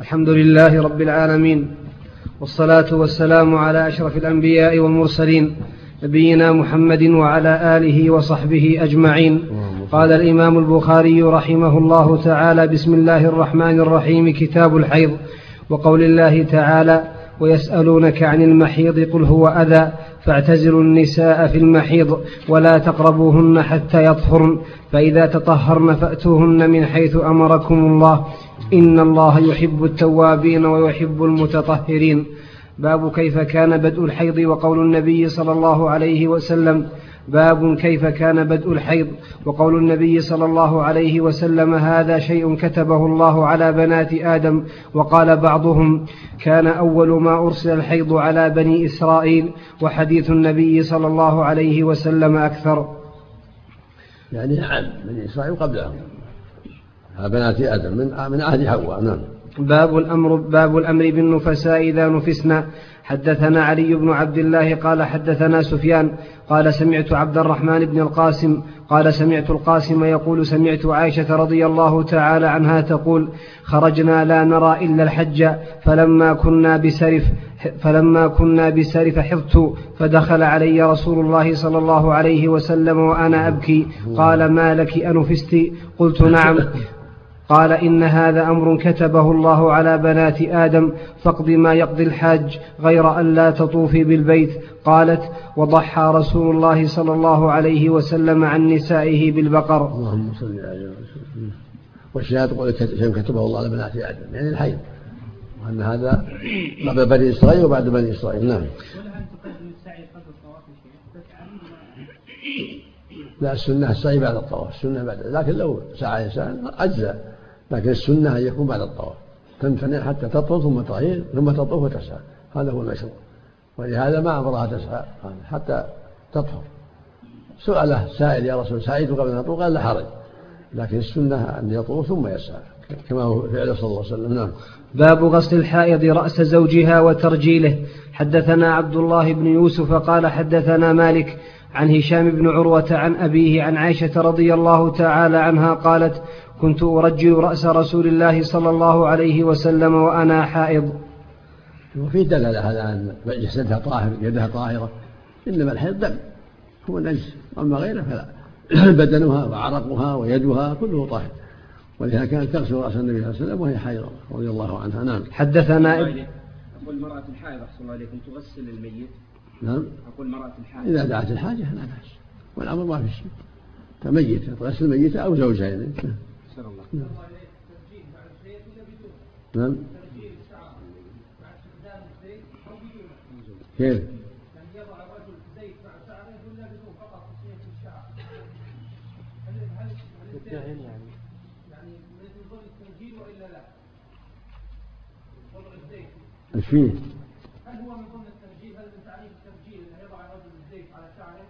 الحمد لله رب العالمين والصلاة والسلام على أشرف الأنبياء والمرسلين نبينا محمد وعلى آله وصحبه أجمعين. قال الإمام البخاري رحمه الله تعالى بسم الله الرحمن الرحيم كتاب الحيض وقول الله تعالى ويسألونك عن المحيض قل هو أذى فاعتزلوا النساء في المحيض ولا تقربوهن حتى يطهرن فإذا تطهرن فأتوهن من حيث أمركم الله. إن الله يحب التوابين ويحب المتطهرين. باب كيف كان بدء الحيض وقول النبي صلى الله عليه وسلم. باب كيف كان بدء الحيض وقول النبي صلى الله عليه وسلم. هذا شيء كتبه الله على بنات آدم وقال بعضهم كان أول ما أرسل الحيض على بني إسرائيل وحديث النبي صلى الله عليه وسلم أكثر. يعني نعم بني إسرائيل قبلهم. بنات آدم من من عهد حواء نعم. باب الأمر باب الأمر بالنفساء إذا نفسنا حدثنا علي بن عبد الله قال حدثنا سفيان قال سمعت عبد الرحمن بن القاسم قال سمعت القاسم يقول سمعت عائشة رضي الله تعالى عنها تقول خرجنا لا نرى إلا الحج فلما كنا بسرف فلما كنا بسرف حفظت فدخل علي رسول الله صلى الله عليه وسلم وأنا أبكي. قال ما لك أنفست قلت نعم. قال إن هذا أمر كتبه الله على بنات آدم فاقض ما يقضي الحاج غير أن لا تطوفي بالبيت. قالت وضحى رسول الله صلى الله عليه وسلم عن نسائه بالبقر. اللهم صل على والشهادة شيء كتبه الله على بنات آدم يعني الحي. وأن هذا قبل بني إسرائيل وبعد بني إسرائيل. نعم. لا السنة السعي بعد الطواف السنة بعد لكن لو سعى إنسان أجزاء لكن السنة أن يكون بعد الطواف. تمتنع حتى تطوف ثم تطهير ثم تطوف وتسعى. هذا هو المشروع. ولهذا ما أمرها تسعى. حتى تطهر. سأله سائل يا رسول سعيت قبل أن أطوف؟ قال لا حرج. لكن السنة أن يطوف ثم يسعى. كما هو فعل صلى الله عليه وسلم. نعم. باب غسل الحائض رأس زوجها وترجيله. حدثنا عبد الله بن يوسف قال حدثنا مالك عن هشام بن عروة عن أبيه عن عائشة رضي الله تعالى عنها قالت كنت أرجل رأس رسول الله صلى الله عليه وسلم وأنا حائض. وفي دلالة على أن جسدها طاهر يدها طاهرة إنما الحيض دم. هو نجس أما غيره فلا. بدنها وعرقها ويدها كله طاهر. ولهذا كانت تغسل رأس النبي صلى الله عليه وسلم وهي حائضة رضي الله عنها. نعم. حدثنا أقول مرأة الحائض أحسن الله عليكم تغسل الميت نعم. أقول مرأة الحائض إذا دعت الحاجة لا بأس. والأمر ما في شيء. كميت تغسل الميت أو زوجها يعني الله. نعم, نعم. كيف؟ يضع الرجل زيت مع شعره ولا بدون فقط الشعر؟ هل يعني يعني من ضمن التنجيل والا لا؟ وضع الزيت إيش فيه؟ هل هو من ضمن التنجيل؟ هل من تعريف التنجيل انه يضع الرجل الزيت على شعره؟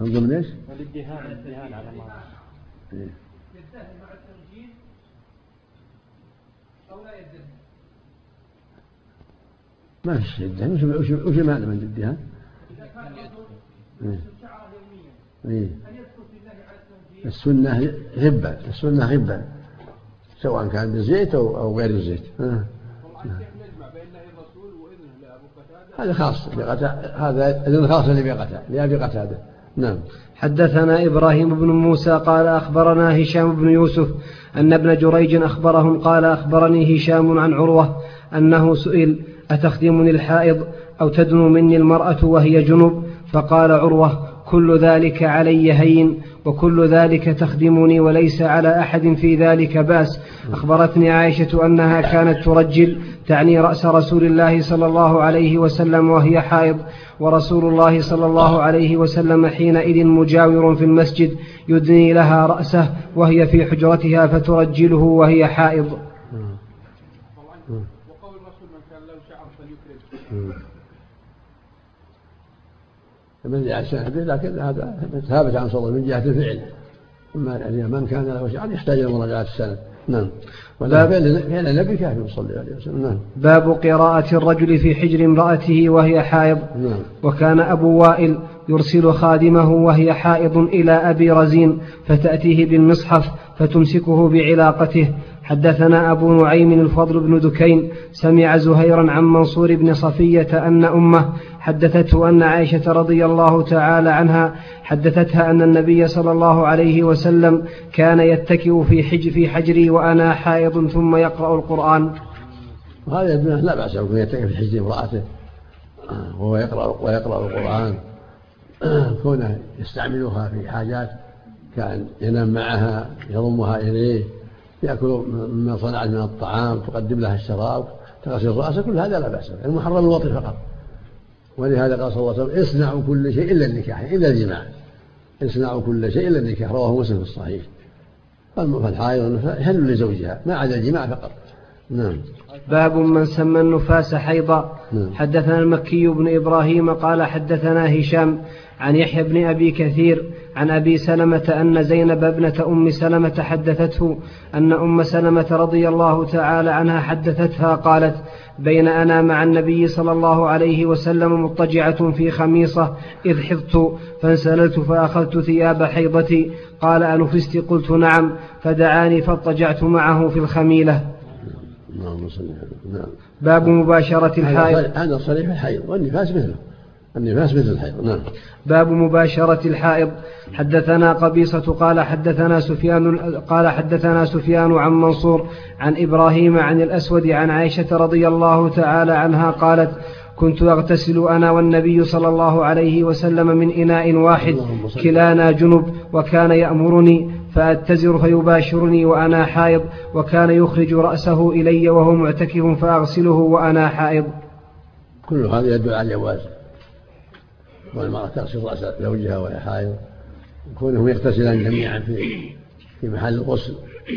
من ضمن إيش؟ الادهان الادهان على الله يدهن مع التنجيل أو لا يدهن ما في شيء يدهن وش وش المعنى من الدهان؟ إذا كان إيه. شعره يوميا إيه. هل يذكر في الله على التنجيل؟ السنة غبا السنة غبا سواء كان بالزيت أو أو غير الزيت. هذا خاص هذا إذن خاص لأبي قتادة لأبي قتادة نعم. حدثنا إبراهيم بن موسى قال أخبرنا هشام بن يوسف أن ابن جريج أخبرهم قال أخبرني هشام عن عروة أنه سئل أتخدمني الحائض أو تدنو مني المرأة وهي جنب؟ فقال عروة كل ذلك علي هين. وكل ذلك تخدمني وليس على أحد في ذلك بأس. أخبرتني عائشة أنها كانت ترجل تعني رأس رسول الله صلى الله عليه وسلم وهي حائض ورسول الله صلى الله عليه وسلم حينئذ مجاور في المسجد يدني لها رأسه وهي في حجرتها فترجله وهي حائض. وقول الرسول من كان له شعر فليكرم. من جهة السند لكن هذا ثابت عن صلى من جهة الفعل أما يعني من كان له شعر يحتاج إلى مراجعة السند. نعم. ولا فعل النبي كافي صلى الله عليه وسلم. نعم. باب قراءة الرجل في حجر امرأته وهي حائض. نعم. وكان أبو وائل يرسل خادمه وهي حائض إلى أبي رزين فتأتيه بالمصحف فتمسكه بعلاقته. حدثنا أبو نعيم الفضل بن دكين سمع زهيرا عن منصور بن صفية أن أمه حدثته أن عائشة رضي الله تعالى عنها حدثتها أن النبي صلى الله عليه وسلم كان يتكئ في حج في حجري وأنا حائض ثم يقرأ القرآن. يدل لا بأس أن يتكئ في حجر امرأته وهو يقرأ ويقرأ القرآن. كونه يستعملها في حاجات كان ينام معها يضمها إليه يأكل مما صنعت من الطعام تقدم لها الشراب تغسل رأسه كل هذا لا بأس به المحرم الوطي فقط. ولهذا قال صلى الله عليه وسلم اصنعوا كل شيء إلا النكاح إلا الجماع. اصنعوا كل شيء إلا النكاح رواه مسلم في الصحيح. فالحائض يحل لزوجها؟ ما عدا الجماع فقط. نعم. باب من سمى النفاس حيضا. نعم. حدثنا المكي بن إبراهيم قال حدثنا هشام عن يحيى بن أبي كثير عن أبي سلمة أن زينب ابنة أم سلمة حدثته أن أم سلمة رضي الله تعالى عنها حدثتها قالت بين أنا مع النبي صلى الله عليه وسلم مضطجعة في خميصة إذ حفظت فانسللت فأخذت ثياب حيضتي. قال أنفست؟ قلت نعم. فدعاني فاضطجعت معه في الخميلة. نعم. باب مباشرة الحائض. هذا صريح الحيض والنفاس مثله. النفاس مثل الحيض. نعم. باب مباشرة الحائض. حدثنا قبيصة قال حدثنا سفيان قال حدثنا سفيان عن منصور عن إبراهيم عن الأسود عن عائشة رضي الله تعالى عنها قالت كنت أغتسل أنا والنبي صلى الله عليه وسلم من إناء واحد كلانا جنب وكان يأمرني فأتزر فيباشرني وأنا حائض وكان يخرج رأسه إلي وهو معتكف فأغسله وأنا حائض. كل هذا يدل على الجواز والمرأة تغسل رأس زوجها وهي حائض كونهم يغتسلان جميعا في في محل الغسل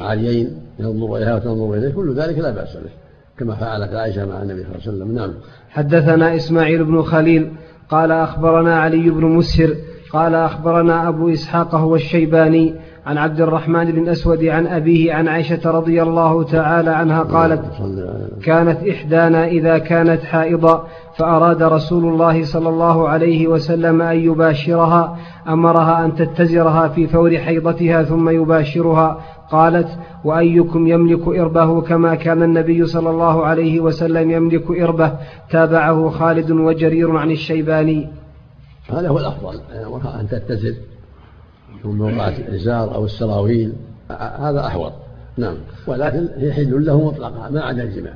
عاليين ينظر إليها وتنظر إليه كل ذلك لا بأس به كما فعلت عائشة مع النبي صلى الله عليه وسلم. نعم. حدثنا إسماعيل بن خليل قال أخبرنا علي بن مسهر قال أخبرنا أبو إسحاق هو الشيباني عن عبد الرحمن بن أسود عن أبيه عن عائشة رضي الله تعالى عنها قالت كانت إحدانا إذا كانت حائضا فأراد رسول الله صلى الله عليه وسلم أن يباشرها أمرها أن تتزرها في فور حيضتها ثم يباشرها قالت وأيكم يملك إربه كما كان النبي صلى الله عليه وسلم يملك إربه؟ تابعه خالد وجرير عن الشيباني. هذا هو الأفضل أن تتزر. من موقعة الإزار أو السراويل. هذا أحوط. نعم. ولكن هي حل له مطلقة ما عدا الجماع.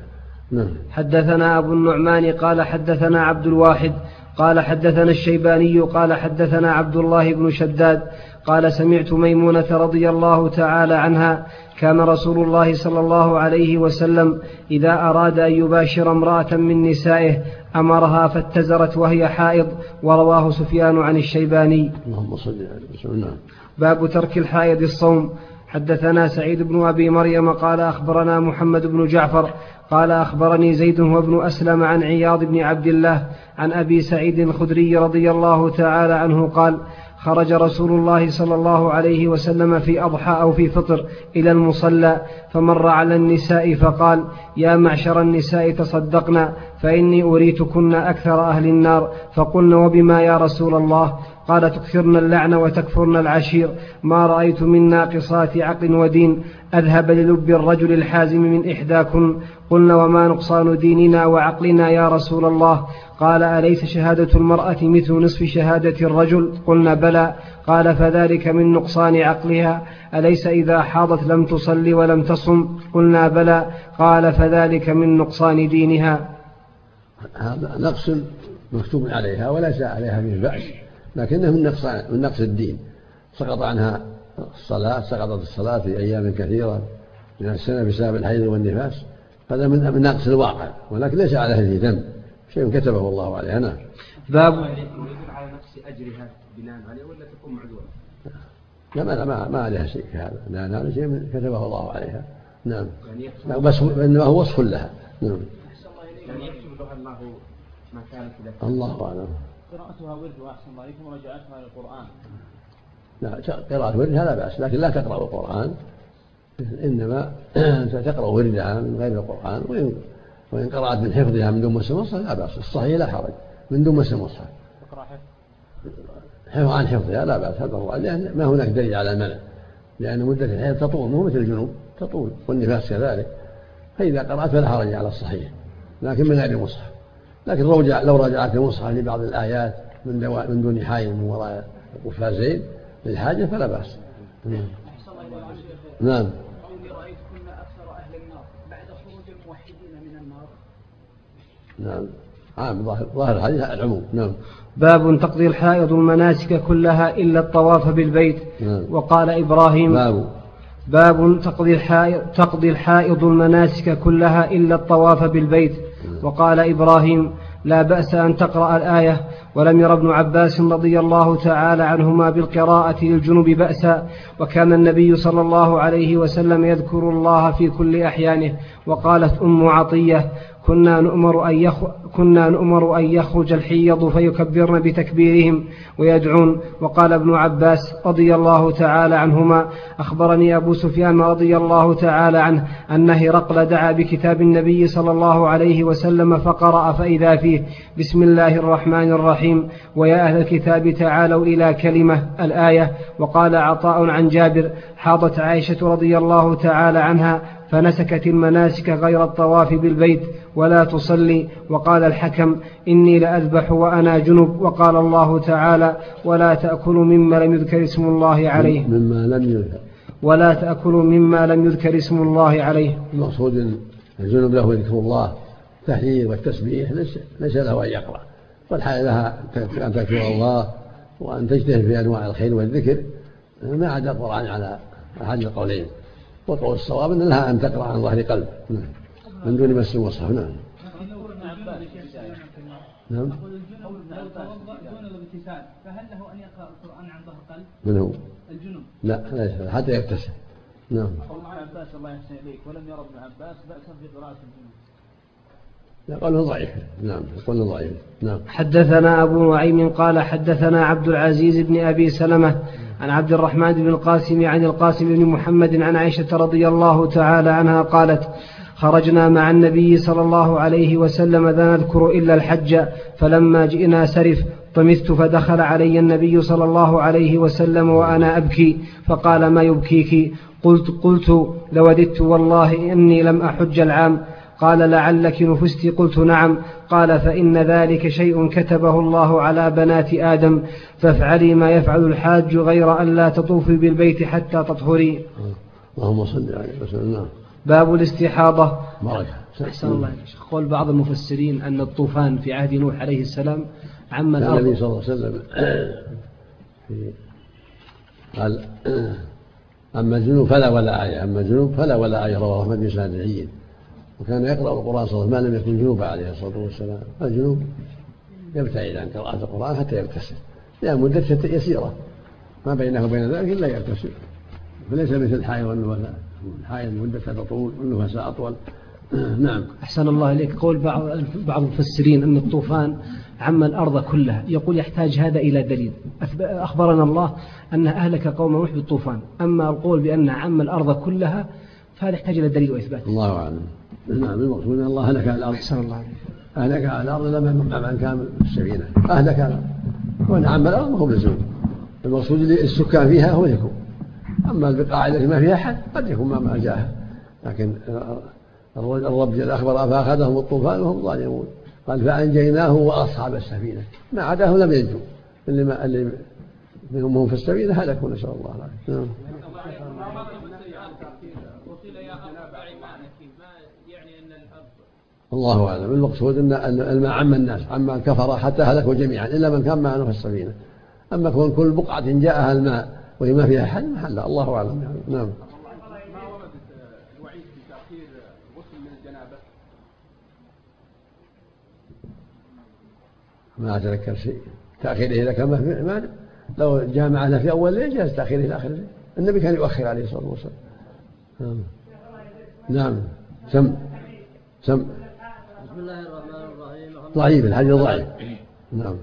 نعم. حدثنا أبو النعمان قال حدثنا عبد الواحد قال حدثنا الشيباني قال حدثنا عبد الله بن شداد قال سمعت ميمونة رضي الله تعالى عنها كان رسول الله صلى الله عليه وسلم إذا أراد أن يباشر امرأة من نسائه أمرها فاتزرت وهي حائض ورواه سفيان عن الشيباني. اللهم صل على باب ترك الحائض الصوم. حدثنا سعيد بن أبي مريم قال أخبرنا محمد بن جعفر قال أخبرني زيد وابن أسلم عن عياض بن عبد الله عن أبي سعيد الخدري رضي الله تعالى عنه قال خرج رسول الله صلى الله عليه وسلم في أضحى أو في فطر إلى المصلى فمر على النساء فقال يا معشر النساء تصدقنا فإني أريتكن أكثر أهل النار. فقلن وبما يا رسول الله؟ قال تكثرن اللعن وتكفرن العشير ما رأيت من ناقصات عقل ودين أذهب للب الرجل الحازم من إحداكن قلنا وما نقصان ديننا وعقلنا يا رسول الله؟ قال أليس شهادة المرأة مثل نصف شهادة الرجل؟ قلنا بلى. قال فذلك من نقصان عقلها أليس إذا حاضت لم تصلي ولم تصم؟ قلنا بلى. قال فذلك من نقصان دينها. هذا نقص مكتوب عليها وليس عليها من بأس لكنه من نقص من نقص الدين. سقط عنها الصلاة سقطت الصلاة في أيام كثيرة من السنة بسبب الحيض والنفاس. هذا من نقص الواقع ولكن ليس على هذه ذنب شيء كتبه الله عليها نعم. باب على نقص أجرها بناء عليه ولا تكون معذورة؟ لا ما ما, ما عليها شيء في هذا. لأن هذا شيء كتبه الله عليها. نعم. يعني بس إنما هو وصف لها. نعم. يعني يكتب لها الله ما كانت الله أعلم. قراءتها ورد وأحسن الله إليكم ورجعتها للقران لا قراءة وردها لا بأس لكن لا تقرأ القرآن. إنما تقرأ وردها من غير القرآن وإن وإن قرأت من حفظها من دون مس المصحف لا بأس. الصحيح لا حرج من دون مس المصحف حفظ. عن حفظها لا بأس هذا هو لأن ما هناك دليل على المنع. لأن مدة الحيض تطول مو مثل الجنوب تطول والنفاس كذلك. فإذا قرأت فلا حرج على الصحيح لكن من غير المصحف لكن لو لو راجعت المصحف لبعض الآيات من من دون حائل من وراء القفازين للحاجة فلا بأس. نعم. نعم. نعم. عام ظاهر ظاهر الحديث العموم. نعم. باب تقضي الحائض المناسك كلها إلا الطواف بالبيت. نعم. وقال إبراهيم باب. باب تقضي الحائض, تقضي الحائض المناسك كلها إلا الطواف بالبيت. وقال إبراهيم لا بأس أن تقرأ الآية ولم ير ابن عباس رضي الله تعالى عنهما بالقراءة للجنوب بأسا وكان النبي صلى الله عليه وسلم يذكر الله في كل أحيانه وقالت أم عطية كنا نؤمر أن يخ... كنا نؤمر أن يخرج الحيض فيكبرن بتكبيرهم ويدعون. وقال ابن عباس رضي الله تعالى عنهما أخبرني أبو سفيان رضي الله تعالى عنه أن هرقل دعا بكتاب النبي صلى الله عليه وسلم فقرأ فإذا فيه بسم الله الرحمن الرحيم. ويا أهل الكتاب تعالوا إلى كلمة الآية. وقال عطاء عن جابر حاضت عائشة رضي الله تعالى عنها فنسكت المناسك غير الطواف بالبيت ولا تصلي. وقال الحكم إني لأذبح وأنا جنب. وقال الله تعالى ولا تأكلوا مما لم يذكر اسم الله عليه. مما لم يذكر. ولا تأكلوا مما لم يذكر اسم الله عليه. المقصود الجنب له ذكر الله. التحليل والتسبيح ليس, ليس له أن يقرأ. والحال لها أن تذكر الله وأن تجتهد في أنواع الخير والذكر. ما عدا القرآن على أحد القولين. والقول الصواب أن لها أن تقرأ عن ظهر قلب. نعم. من دون مس المصحف نعم. نعم. فهل له ان يقرا القران عن ظهر قلب؟ من هو؟ الجنوب لا حتى يغتسل نعم. قول ابن عباس الله يحسن إليك. ولم يرى ابن عباس بأسا في قراءة الجنوب قول ضعيف. نعم قول ضعيف. نعم. حدثنا أبو نعيم قال حدثنا عبد العزيز بن أبي سلمة عن عبد الرحمن بن القاسم عن القاسم بن محمد عن عائشة رضي الله تعالى عنها قالت خرجنا مع النبي صلى الله عليه وسلم لا نذكر إلا الحج فلما جئنا سرف طمست فدخل علي النبي صلى الله عليه وسلم وأنا أبكي فقال ما يبكيك؟ قلت قلت لوددت والله إني لم أحج العام. قال لعلك نفست. قلت نعم. قال فإن ذلك شيء كتبه الله على بنات آدم فافعلي ما يفعل الحاج غير أن لا تطوفي بالبيت حتى تطهري. اللهم صل عليه وسلم باب الاستحاضة. بركة. أحسن الله قول بعض المفسرين أن الطوفان في عهد نوح عليه السلام عم الأرض النبي صلى الله عليه وسلم قال أما الجنوب فلا ولا آية. أما الجنوب فلا ولا آية. رواه أحمد بن سعد وكان يقرأ القرآن صلى الله عليه وسلم ما لم يكن جنوبا عليه الصلاة والسلام. الجنوب يبتعد عن قراءة القرآن حتى يغتسل لأن مدة يسيرة. ما بينه وبين ذلك إلا يغتسل فليس مثل الحائض والنفساء الحائض مدتها تطول والنفساء أطول. نعم. أحسن الله إليك. قول بعض بعض المفسرين أن الطوفان عم الأرض كلها. يقول يحتاج هذا إلى دليل. أخبرنا الله أن أهلك قوم نوح بالطوفان. أما القول بأن عم الأرض كلها فهذا يحتاج إلى دليل وإثبات. الله أعلم. نعم المقصود أن الله أهلك على الأرض. أحسن الله عليك أهلك على الأرض لما من كان السفينة أهلك على الأرض. وأن عم الأرض ما هو بلزوم المقصود السكان فيها هو يكون. أما البقاع التي ما فيها أحد قد يكون ما ما جاء لكن الرب جل أخبر فأخذهم الطوفان وهم ظالمون. قال فأنجيناه وأصحاب السفينة. ما عداه لم ينجوا اللي ما اللي منهم في السفينة هلكوا نسأل الله العافية. الله أعلم. المقصود ان الماء عم الناس عم الكفر حتى هلكوا جميعا إلا من كان معه في السفينة. أما كون كل بقعة جاءها الماء وهي ما فيها حل محل الله أعلم. نعم. ما أتذكر شيء. تأخيره إذا كان ما لو جامعنا في أول ليل جاز تأخيره إلى آخر الليل النبي كان يؤخر عليه الصلاة والسلام. نعم. نعم. سم. سم. الله الرحمن الرحيم. ضعيف الحديث ضعيف. نعم.